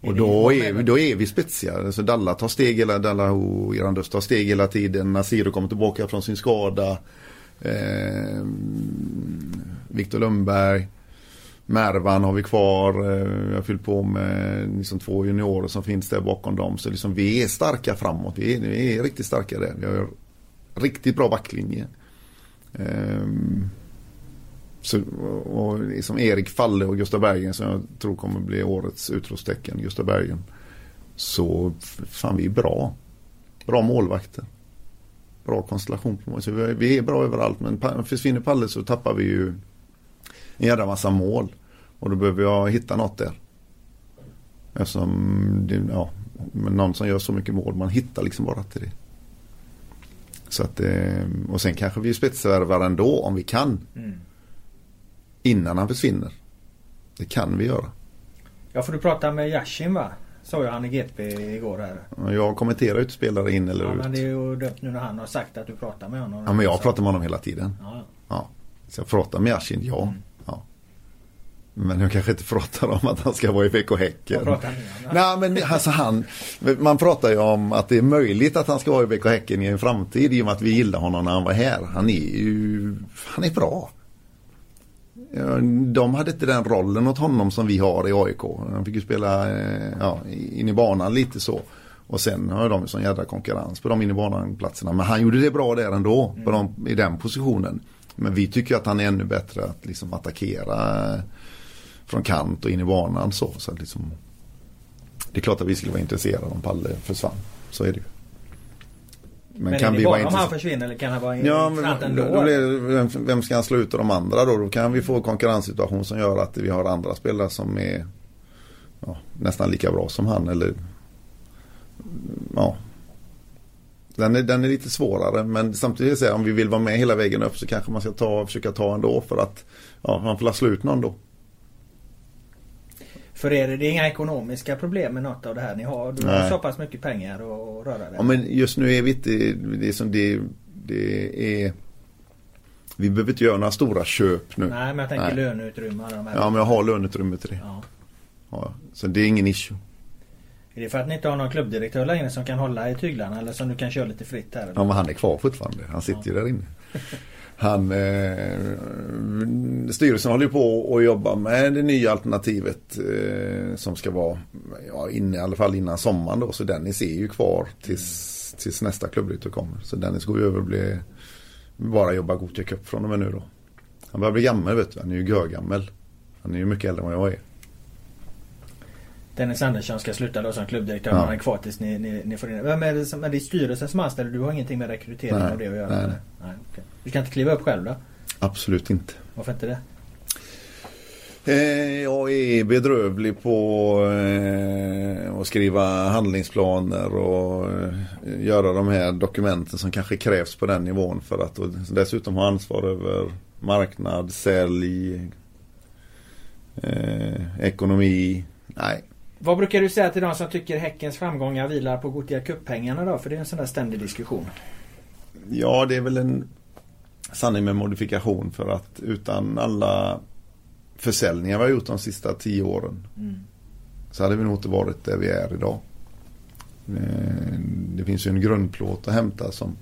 Och då är, vi, då är vi spetsiga. Alltså Dalla tar steg hela, Dalla och Irandus tar steg hela tiden. Nasiro kommer tillbaka från sin skada. Eh, Viktor Lundberg. Mervan har vi kvar. Eh, jag har fyllt på med liksom två juniorer som finns där bakom dem. Så liksom vi är starka framåt. Vi är, vi är riktigt starka där. Vi har riktigt bra backlinje. Eh, så, och liksom Erik Falle och Gustav Bergen som jag tror kommer bli årets utropstecken, Gustav Bergen. Så fan vi är bra. Bra målvakter. Bra konstellation på mål. Så vi, vi är bra överallt men försvinner Palle så tappar vi ju en jävla massa mål. Och då behöver jag hitta något där. Eftersom det, ja, men någon som gör så mycket mål, man hittar liksom bara till det. Så att, eh, och sen kanske vi spetsvärvar ändå om vi kan. Mm. Innan han försvinner. Det kan vi göra. Ja för du pratade med Yashin va? Sa ju han i GP igår här. Jag kommenterar ju inte spelare in eller Ja ut. men det är ju dumt nu när han har sagt att du pratar med honom. Ja men jag pratar med honom hela tiden. Ja, ja. Så jag pratar med Yashin, ja. Mm. ja. Men jag kanske inte pratar om att han ska vara i BK Häcken. Nej men alltså han, man pratar ju om att det är möjligt att han ska vara i BK Häcken i en framtid i och med att vi gillar honom när han var här. Han är ju, han är bra. De hade inte den rollen åt honom som vi har i AIK. Han fick ju spela eh, ja, in i banan lite så. Och sen har de ju sån jädra konkurrens på de in i banan platserna. Men han gjorde det bra där ändå på de, i den positionen. Men vi tycker att han är ännu bättre att liksom attackera eh, från kant och in i banan så. så liksom, det är klart att vi skulle vara intresserade om Palle försvann. Så är det ju. Men, är det bara om han försvinner eller kan han vara Ja, intressant men då, ändå? då blir vem, vem ska han ut de andra då? Då kan vi få en konkurrenssituation som gör att vi har andra spelare som är ja, nästan lika bra som han eller ja. Den är, den är lite svårare men samtidigt här, om vi vill vara med hela vägen upp så kanske man ska ta, försöka ta ändå för att ja, man får slå ut någon då. För er är det inga ekonomiska problem med något av det här ni har? Du har så pass mycket pengar att röra dig Ja, men just nu är vi inte, det är som det, det är vi behöver inte göra några stora köp nu. Nej men jag tänker Nej. löneutrymme och de här. Ja men jag har löneutrymme till det. Ja. Ja, så det är ingen issue. Är det för att ni inte har någon klubbdirektör längre som kan hålla i tyglarna eller som du kan köra lite fritt här? Ja men han är kvar fortfarande. Han sitter ju där inne. Han, eh, styrelsen håller ju på att jobba med det nya alternativet eh, som ska vara ja, in, i alla fall innan sommaren då. Så Dennis är ju kvar tills, tills nästa klubbryte kommer. Så Dennis går ju över och blir bara jobba Gothia Cup från och med nu då. Han börjar bli gammal vet du. Han är ju görgammal. Han är ju mycket äldre än vad jag är. Dennis Andersson ska sluta då som klubbdirektör Ja. han är kvar tills ni, ni, ni får in Vem är det som är det styrelsen som anställer? Du har ingenting med rekrytering Nej, av det att göra? nej, nej okej. Du kan inte kliva upp själv då? Absolut inte. Varför inte det? Eh, jag är bedrövlig på eh, att skriva handlingsplaner och eh, göra de här dokumenten som kanske krävs på den nivån för att dessutom ha ansvar över marknad, sälj, ekonomi. Nej, Vad brukar du säga till de som tycker Häckens framgångar vilar på Gothia Cup-pengarna då? För det är en sån där ständig diskussion. ja det är väl en sanning med modifikation för att utan alla försäljningar vi har gjort de sista tio åren Mm. så hade vi nog inte varit där vi är idag. Eh, Det finns ju en grundplåt att hämta som,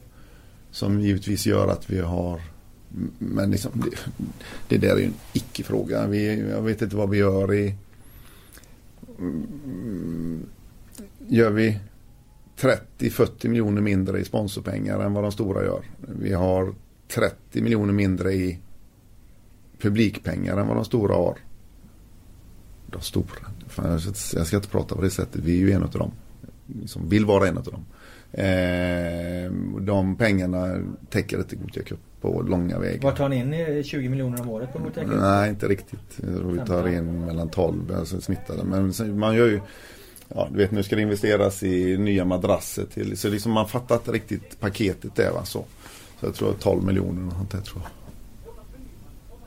som givetvis gör att vi har men liksom, det, det där är ju en icke-fråga. Vi, jag vet inte vad vi gör i Mm, gör vi 30-40 miljoner mindre i sponsorpengar än vad de stora gör. Vi har 30 miljoner mindre i publikpengar än vad de stora har. De stora. Fan, jag, ska, inte prata på det sättet. Vi är ju en av dem. Som vill vara en av dem. Eh, de pengarna täcker inte Gothia Cup på långa vägar. Vad tar ni in i 20 miljoner om året på Gothia Cup? Nej, inte riktigt. Vi tar in mellan 12, alltså snittade. Men man gör ju, ja du vet nu ska det investeras i nya madrasser till, så liksom man fattar inte riktigt paketet där va. Så, så jag tror 12 miljoner och sånt där tror jag.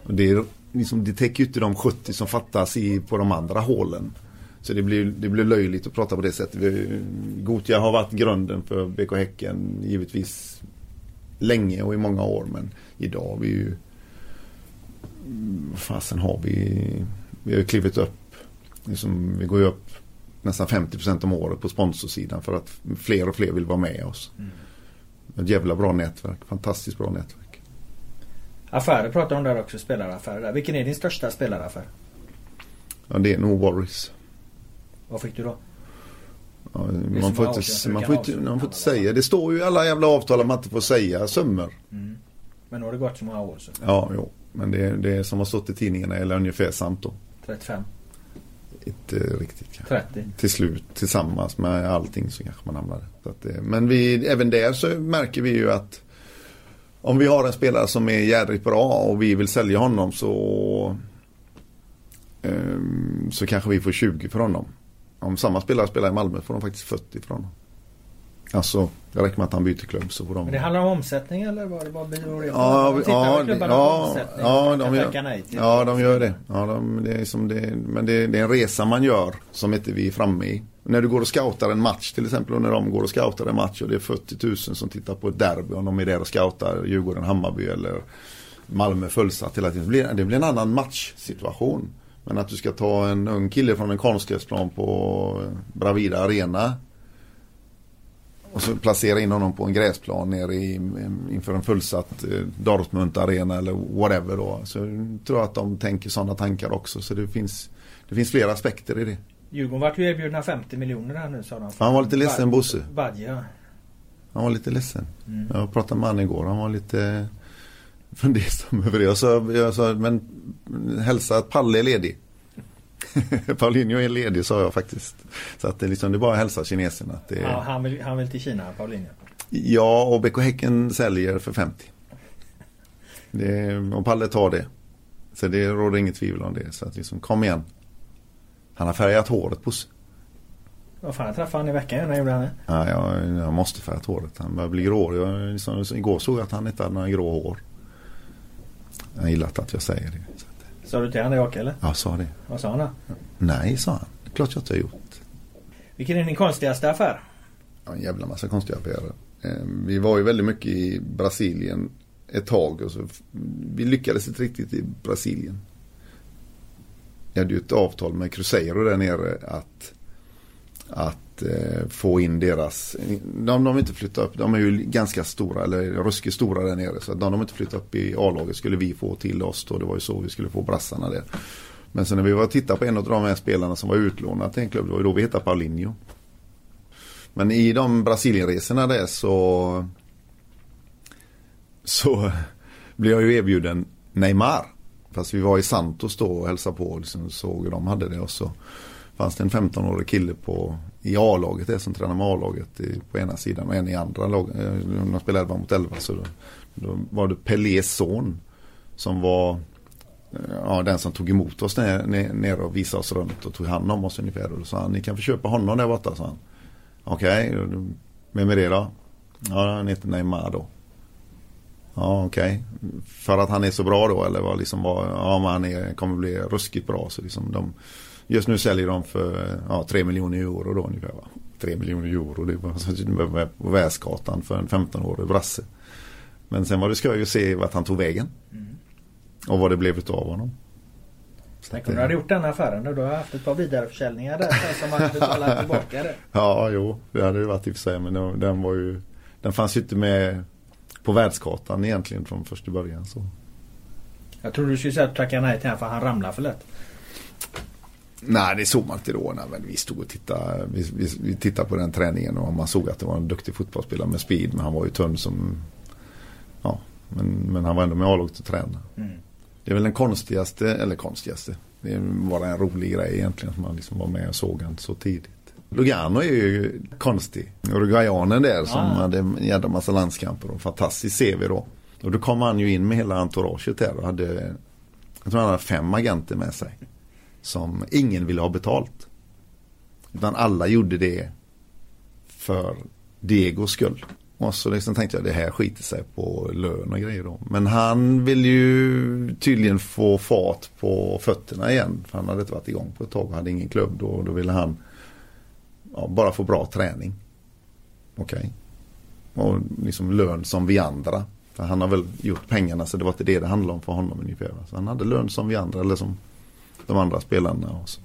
Och det, är, liksom, det täcker ju inte de 70 som fattas i, på de andra hålen. Så det blir, det blir löjligt att prata på det sättet. Gotia har varit grunden för BK Häcken givetvis länge och i många år men idag har vi ju vad fasen har vi? Vi har ju klivit upp. Liksom, vi går ju upp nästan 50% om året på sponsorsidan för att fler och fler vill vara med oss. Mm. Ett jävla bra nätverk. Fantastiskt bra nätverk. Affärer pratar om där också, spelaraffärer. Vilken är din största spelaraffär? Ja, det är nog Warris. Vad fick du då? Ja, man, får år inte, man, får inte, man får inte säga. Det står ju i alla jävla avtal att man inte får säga summor. Mm. Men nu har det gått så många år så. Ja, jo. Men det, det som har stått i tidningarna är ungefär samt då. 35, Inte riktigt kanske. 30. till slut tillsammans med allting så kanske man hamnar där. Men vi, även där så märker vi ju att om vi har en spelare som är jädrigt bra och vi vill sälja honom så ehm, så kanske vi får 20 för honom. Om samma spelare spelar i Malmö får de faktiskt 40 för honom. Alltså, det räcker med att han byter klubb så får de... Men det handlar om omsättning eller vad, det? Ja, Tittar ja, ja, omsättning? ja, Man de gör-. Ja, de gör det. Ja, de, det är som det men det, det är en resa man gör som inte vi är framme i. När du går och scoutar en match till exempel och när de går och scoutar en match och det är 40 000 som tittar på ett derby om de är där och scoutar Djurgården-Hammarby eller Malmö fullsatt hela tiden. Det blir, det blir en annan matchsituation. Men att du ska ta en ung kille från en konstgräsplan på Bravida Arena och så placera in honom på en gräsplan nere i, inför en fullsatt eh, Dortmund Arena eller whatever då. Så jag tror att de tänker sådana tankar också. Så det finns, det finns flera aspekter i det. Djurgården vart ju erbjudna 50 miljoner här nu sa de. Han var lite ledsen, Bosse. Badja. Han var lite ledsen. Mm. Jag pratade med honom igår. Han var lite fundersam över det. Jag sa, jag sa men hälsa att Palle är ledig. Paulinho är ledig sa jag faktiskt. Så att det, liksom, det är bara att hälsa kineserna. Att det Ja, han, vill, han vill till Kina, Paulinho. Ja, och BK Häcken säljer för 50. Det, och Palle tar det. Så det råder inget tvivel om det. Så att liksom, kom igen. Han har färgat håret på sig. Vad fan, jag träffade han i veckan. När gjorde han det? Ja, jag, jag måste färga håret. Han börjar bli grå. Jag, liksom, igår såg jag att han inte hade några grå hår. Jag gillar att jag säger det. Så att, Sa du till han det Jocke eller? jag sa det. Vad sa han då? Nej, sa han. Klart jag inte har gjort. Vilken är din konstigaste affär? Ja, en jävla massa konstiga affärer. Eh, Vi var ju väldigt mycket i Brasilien ett tag. Och så, vi lyckades inte riktigt i Brasilien. Jag hade ju ett avtal med Cruzeiro där nere att, att eh, få in deras, de, de inte flytta upp, de är ju ganska stora eller ruskigt stora där nere. Så att de, de inte flytta upp i A-laget skulle vi få till oss då. Det var ju så vi skulle få brassarna där. Men sen när vi var och tittade på en av de här spelarna som var utlånad till en klubb, det var ju då vi hittade Paulinho. Men i de Brasilienresorna där så så blev jag ju erbjuden Neymar. Fast vi var i Santos då och hälsade på och liksom såg hur de hade det. Och så fanns det en 15-årig kille på, i A-laget som tränade med A-laget i, på ena sidan och en i andra laget. Eh, de spelade 11 mot 11 så då, då var det Pelés son som var eh, ja, den som tog emot oss ner, ner, och visade oss runt och tog hand om oss ungefär. Och då sa han, ni kan få köpa honom där borta, sa han. Okej, okay, vem är det då? Ja, han heter Neymar då. Ja, okej. För att han är så bra då eller vad liksom var, ja men han är, kommer bli ruskigt bra så liksom de Just nu säljer de för ja, 3 miljoner euro då ungefär va. 3 miljoner euro det var på Väsgatan för en 15-årig brasse. Men sen var det skoj att se vart han tog vägen. Och vad det blev utav honom. Tänk om du hade gjort den affären då. Du har haft ett par vidareförsäljningar där som hade betalat tillbaka det. Ja, jo, det hade det varit i och för sig. Men den, var ju Den fanns ju inte med på världskartan egentligen från första början. Så. Jag trodde du skulle säga att du tackade nej till honom för han ramlar för lätt. Nej, det såg man inte då. Nej, men vi stod och tittade, vi, vi, vi tittade på den träningen och man såg att det var en duktig fotbollsspelare med speed. Men han var ju tunn som... Ja, men, men han var ändå med A-laget och tränade. Mm. Det är väl den konstigaste, eller konstigaste. Det var en rolig grej egentligen som man liksom var med och såg han så tidigt. Lugano är ju konstig. Uruguayanen där som Ah. hade en jävla massa landskamper och fantastiskt CV då. Och då kom han ju in med hela entouraget där och hade, jag tror han hade fem agenter med sig. Som ingen ville ha betalt. Utan alla gjorde det för Diegos skull. Och så liksom tänkte jag det här skiter sig på lön och grejer då. Men han vill ju tydligen få fart på fötterna igen. För han hade inte varit igång på ett tag och hade ingen klubb då. Och då ville han ja, bara få bra träning. Okej. Och liksom lön som vi andra. För han har väl gjort pengarna så det var inte det det handlade om för honom ungefär. Så han hade lön som vi andra eller som de andra spelarna. Och så.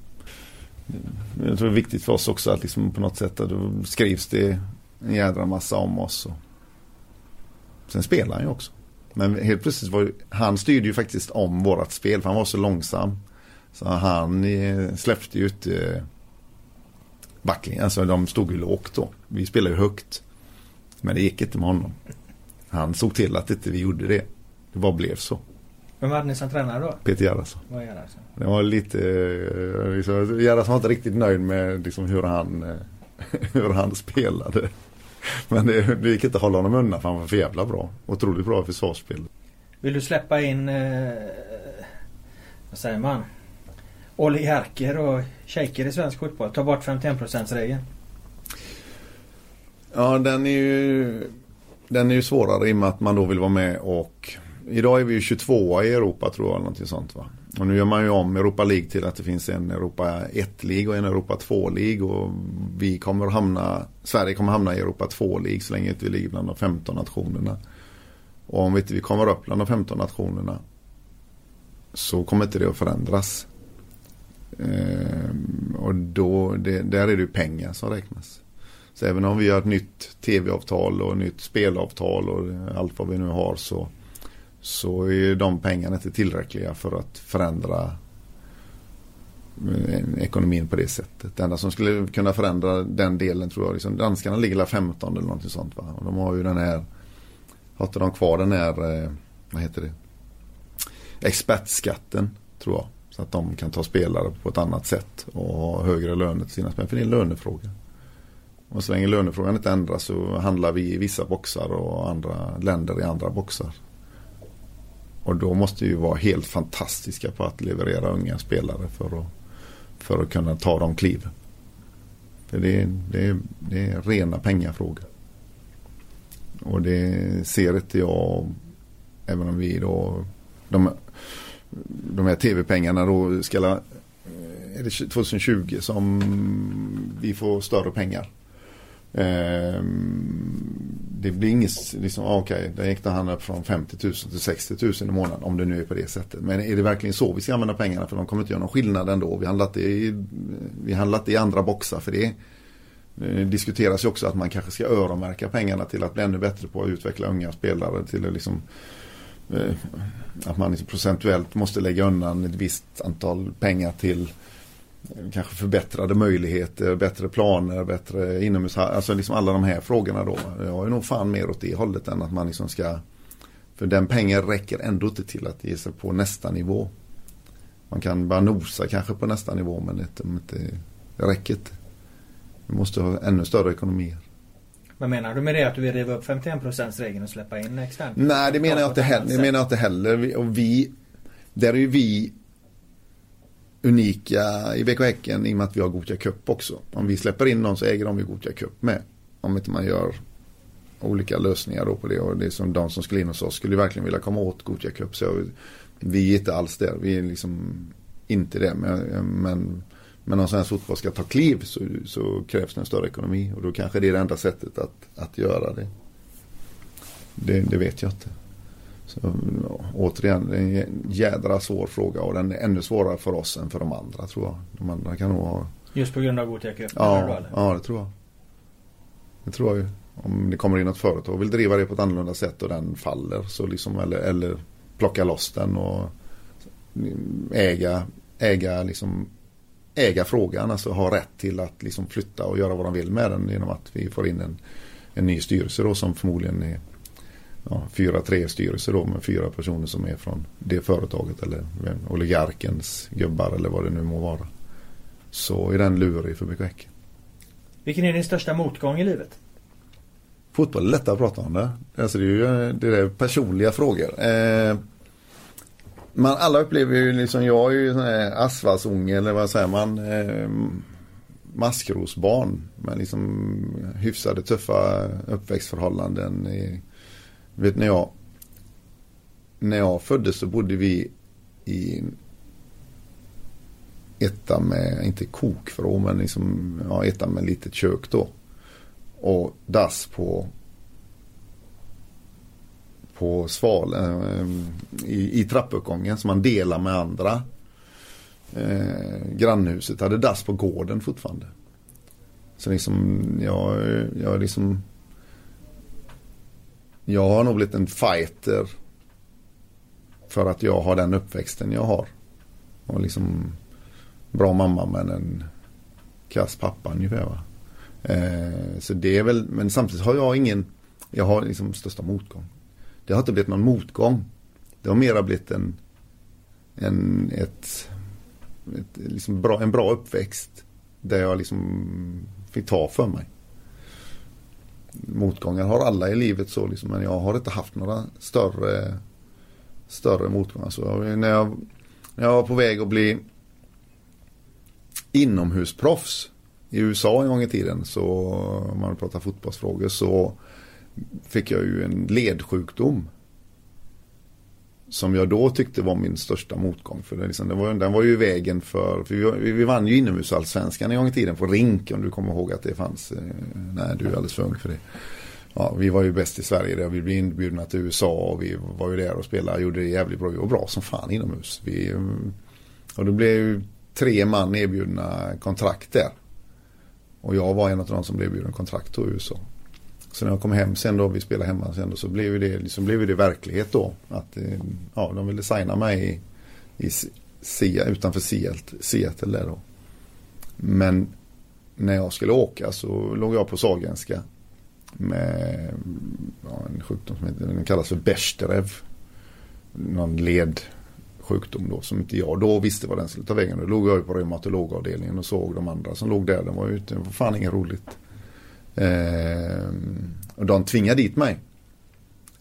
Jag tror det är viktigt för oss också att liksom på något sätt att då skrivs det en jädra massa om oss. Och... Sen spelar han ju också. Men helt plötsligt var ju, han styrde ju faktiskt om vårat spel för han var så långsam. Så han eh, släppte ju ut eh, backlinjen. Alltså de stod ju lågt då. Vi spelade ju högt. Men det gick inte med honom. Han såg till att inte vi gjorde det. Det bara blev så. Vem hade ni som tränare då? Peter Gerhardsson. Vad är det alltså? Det var lite, eh, liksom, Gerhardsson var inte riktigt nöjd med liksom, hur, han, eh, hur han spelade. Men det, det gick inte att hålla honom undan för han var för jävla bra. Otroligt bra försvarsspel. Vill du släppa in, eh, vad säger man? Oligarker och shejker i svensk fotboll. Ta bort 51%-regeln. Ja, den är ju den är ju svårare i och med att man då vill vara med och Idag är vi ju 22 i Europa tror jag, någonting sånt va. Och nu gör man ju om Europa League till att det finns en Europa 1-lig och en Europa 2-lig och vi kommer hamna, Sverige kommer hamna i Europa 2-lig så länge vi ligger bland de 15 nationerna. Och om vi inte kommer upp bland de 15 nationerna så kommer inte det att förändras. Ehm, och då, det, där är det ju pengar som räknas. Så även om vi har ett nytt tv-avtal och nytt spelavtal och allt vad vi nu har så, så är de pengarna inte tillräckliga för att förändra eh, ekonomin på det sättet. Det enda som skulle kunna förändra den delen tror jag, liksom, danskarna ligger 15 eller någonting sånt. Va? Och de har ju den här, har inte de kvar den här, eh, vad heter det, expertskatten tror jag. Så att de kan ta spelare på ett annat sätt och ha högre löner till sina spelare. För det är en lönefråga. Och så länge lönefrågan inte ändras så handlar vi i vissa boxar och andra länder i andra boxar. Och då måste vi vara helt fantastiska på att leverera unga spelare för att, för att kunna ta de kliven. För det är, det, det är rena pengafrågor. Och det ser inte jag, även om vi då, de, de här tv-pengarna då ska, är det 2020 som vi får större pengar. Eh, det blir inget, liksom, ah, okej, okay, där gick det upp från 50 000 till 60 000 i månaden om det nu är på det sättet. Men är det verkligen så vi ska använda pengarna? För de kommer inte göra någon skillnad ändå. Vi handlat i, vi handlat i andra boxar för det. Det diskuteras ju också att man kanske ska öronmärka pengarna till att bli ännu bättre på att utveckla unga spelare. Till att, liksom, eh, att man liksom procentuellt måste lägga undan ett visst antal pengar till kanske förbättrade möjligheter, bättre planer, bättre inomhus, alltså liksom alla de här frågorna då. Jag är nog fan mer åt det hållet än att man liksom ska, för den pengen räcker ändå inte till att ge sig på nästa nivå. Man kan bara nosa kanske på nästa nivå men det, inte, det räcker inte. Vi måste ha ännu större ekonomier. Men menar du med det att du vill riva upp 51% regeln och släppa in externt? Nej det menar jag inte heller. Det menar jag inte heller. Och vi, där är ju vi unika i BK Häcken i och med att vi har Gothia Cup också. Om vi släpper in någon så äger de ju Gothia Cup med. Om inte man gör olika lösningar då på det. Och det är som de som skulle in hos oss skulle verkligen vilja komma åt Gothia Cup. Så vi är inte alls där. Vi är liksom inte det. Men, men, men om svensk fotboll ska ta kliv så, så, krävs det en större ekonomi. Och då kanske det är det enda sättet att, att göra det. Det, det vet jag inte. Så, återigen, det är en jädra svår fråga och den är ännu svårare för oss än för de andra tror jag. De andra kan nog ha... Just på grund av Gothia? Ja, ja, det tror jag. Det tror jag ju. Om det kommer in något företag och vill driva det på ett annorlunda sätt och den faller så liksom eller, eller plocka loss den och äga, äga liksom äga frågan, alltså ha rätt till att liksom flytta och göra vad de vill med den genom att vi får in en, en ny styrelse då som förmodligen är ja, fyra tre styrelser då med fyra personer som är från det företaget eller oligarkens gubbar eller vad det nu må vara. Så är den lurig för mycket Vilken är din största motgång i livet? Fotboll är lättare att prata om det. Alltså det är ju det är personliga frågor. Eh, man, alla upplever ju liksom, jag är ju sån här asfaltsunge eller vad säger man. Eh, maskrosbarn med liksom hyfsade tuffa uppväxtförhållanden. I, vet när jag när jag föddes så bodde vi i etta med, inte kokvrå men liksom, ja, etta med litet kök då. Och dass på på sval, eh, i, i trappuppgången som man delar med andra. Eh, grannhuset hade dass på gården fortfarande. Så liksom, jag, jag liksom jag har nog blivit en fighter. För att jag har den uppväxten jag har. Och liksom bra mamma men en kass pappa ungefär va. Eh, så det är väl, men samtidigt har jag ingen, jag har liksom största motgång. Det har inte blivit någon motgång. Det har mera blivit en, en, ett, ett liksom bra, en bra uppväxt. Där jag liksom fick ta för mig motgångar har alla i livet så liksom, men jag har inte haft några större större motgångar. Så när jag, när jag var på väg att bli inomhusproffs i USA en gång i tiden så om man pratar fotbollsfrågor så fick jag ju en ledsjukdom. Som jag då tyckte var min största motgång. För det liksom, det var, den var ju vägen för, för vi, vi vann ju inomhusallsvenskan en gång i tiden på rink om du kommer ihåg att det fanns. Eh, Nej, du är alldeles för ung för det. Ja, vi var ju bäst i Sverige där. Vi blev inbjudna till USA och vi var ju där och spelade. Gjorde det jävligt bra. Vi var bra som fan inomhus. Vi, eh, och då blev ju tre man erbjudna kontrakt där. Och jag var en av de som blev erbjuden kontrakt då i USA. Så när jag kom hem sen då, vi spelade hemma sen då, så blev det, liksom, blev det verklighet då. Att eh, ja, de ville signa mig i, i Sia, utanför Seattle, Seattle där då. Men när jag skulle åka så låg jag på Sahlgrenska. Med ja, en sjukdom som heter, den kallas för Bechterew. Någon ledsjukdom då som inte jag då visste vad den skulle ta vägen. Då låg jag ju på reumatologavdelningen och såg de andra som låg där. De var ute, det var fan inget roligt. Eh, och de tvingade dit mig.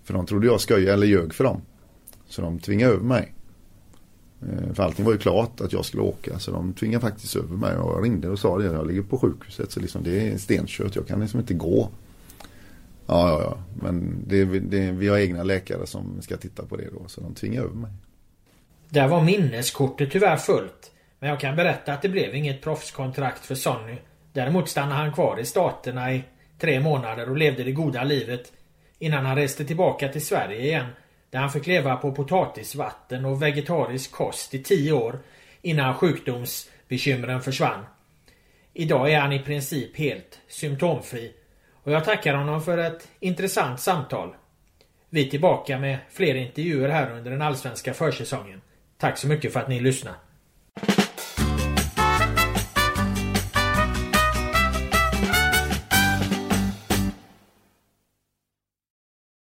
För de trodde jag skojade eller ljög för dem. Så de tvingade över mig. Eh, för allting var ju klart att jag skulle åka. Så de tvingade faktiskt över mig. Och jag ringde och sa det. Jag ligger på sjukhuset. Så liksom det är stenkört. Jag kan liksom inte gå. Ja, ja, ja. Men det, det, vi har egna läkare som ska titta på det då. Så de tvingade över mig. Där var minneskortet tyvärr fullt. Men jag kan berätta att det blev inget proffskontrakt för Sonny. Däremot stannade han kvar i Staterna i tre månader och levde det goda livet innan han reste tillbaka till Sverige igen där han fick leva på potatisvatten och vegetarisk kost i tio år innan sjukdomsbekymren försvann. Idag är han i princip helt symptomfri och jag tackar honom för ett intressant samtal. Vi är tillbaka med fler intervjuer här under den allsvenska försäsongen. Tack så mycket för att ni lyssnade.